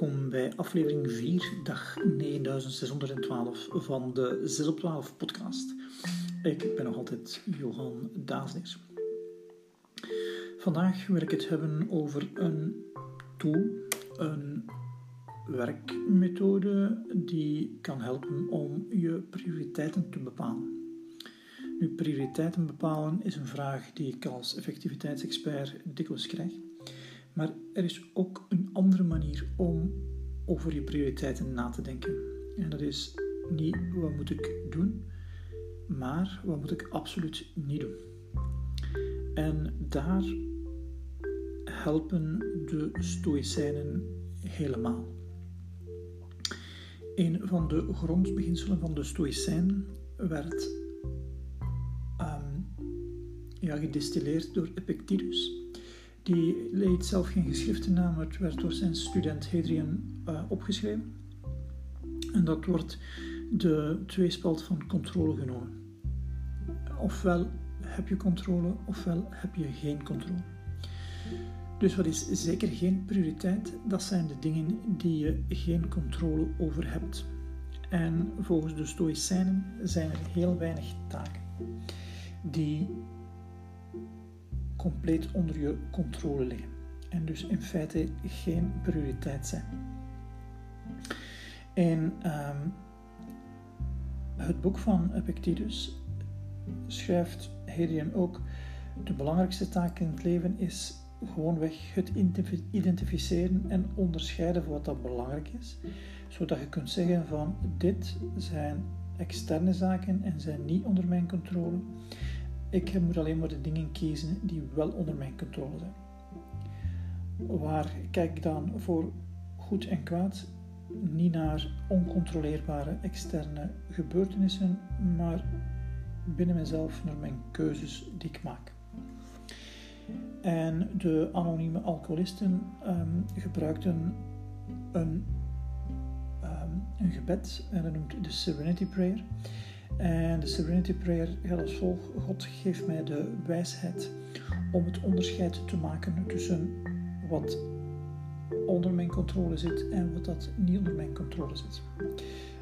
welkom bij aflevering 4, dag 9612 van de 6 op 12 podcast. Ik ben nog altijd Johan Daasneers. Vandaag wil ik het hebben over een tool, een werkmethode die kan helpen om je prioriteiten te bepalen. Nu, prioriteiten bepalen is een vraag die ik als effectiviteitsexpert dikwijls krijg. Maar er is ook een andere manier om over je prioriteiten na te denken. En dat is niet wat moet ik doen, maar wat moet ik absoluut niet doen. En daar helpen de Stoïcijnen helemaal. Een van de grondbeginselen van de Stoïcijnen werd um, ja, gedistilleerd door Epictetus. Die leed zelf geen geschriften na, maar het werd door zijn student Hadrian uh, opgeschreven. En dat wordt de tweespalt van controle genomen. Ofwel heb je controle, ofwel heb je geen controle. Dus wat is zeker geen prioriteit? Dat zijn de dingen die je geen controle over hebt. En volgens de Stoïcijnen zijn er heel weinig taken die compleet onder je controle liggen. En dus in feite geen prioriteit zijn. In um, het boek van Epictetus schrijft Hadrian ook: de belangrijkste taak in het leven is gewoonweg het identificeren en onderscheiden van wat dat belangrijk is, zodat je kunt zeggen van dit zijn externe zaken en zijn niet onder mijn controle ik moet alleen maar de dingen kiezen die wel onder mijn controle zijn. Waar kijk ik dan voor goed en kwaad? Niet naar oncontroleerbare externe gebeurtenissen, maar binnen mezelf naar mijn keuzes die ik maak. En de anonieme alcoholisten um, gebruikten een, um, een gebed, en dat noemt de Serenity Prayer. En de Serenity Prayer gaat als volgt: God geeft mij de wijsheid om het onderscheid te maken tussen wat onder mijn controle zit en wat dat niet onder mijn controle zit.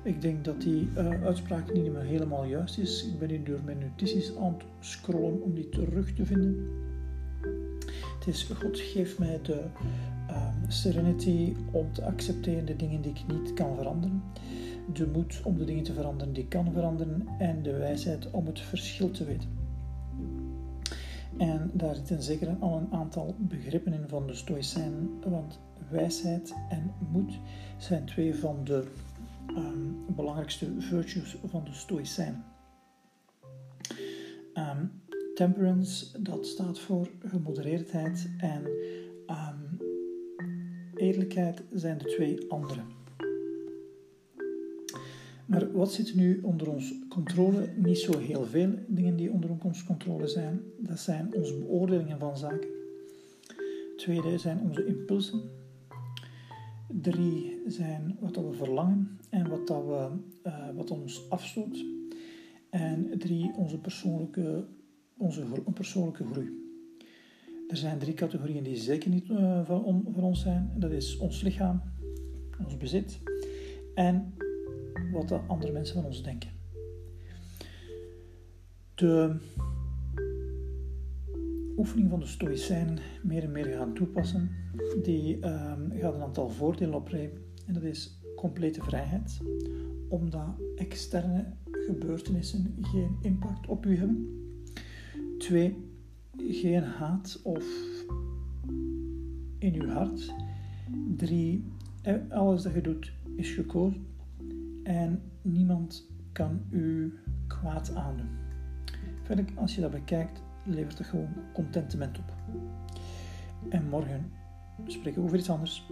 Ik denk dat die uh, uitspraak niet helemaal juist is. Ik ben hier door mijn notities aan het scrollen om die terug te vinden. Het is God geeft mij de uh, serenity om te accepteren de dingen die ik niet kan veranderen de moed om de dingen te veranderen die kan veranderen en de wijsheid om het verschil te weten. En daar zitten zeker al een aantal begrippen in van de Stoïcijnen, want wijsheid en moed zijn twee van de um, belangrijkste virtues van de Stoïcijnen. Um, temperance, dat staat voor gemodereerdheid en um, eerlijkheid zijn de twee andere. Maar wat zit nu onder onze controle? Niet zo heel veel dingen die onder onze controle zijn. Dat zijn onze beoordelingen van zaken. Tweede zijn onze impulsen. Drie zijn wat we verlangen en wat, dat we, uh, wat ons afstoot. En drie, onze persoonlijke, onze persoonlijke groei. Er zijn drie categorieën die zeker niet uh, van, van ons zijn. Dat is ons lichaam, ons bezit en wat de andere mensen van ons denken. De oefening van de Stoïcijnen meer en meer gaan toepassen, die um, gaat een aantal voordelen opleveren. En dat is complete vrijheid, omdat externe gebeurtenissen geen impact op u hebben. Twee, geen haat of in uw hart. Drie, eh, alles dat je doet is gekozen en niemand kan u kwaad aandoen. Verder, als je dat bekijkt, levert het gewoon contentement op. En morgen spreken we over iets anders.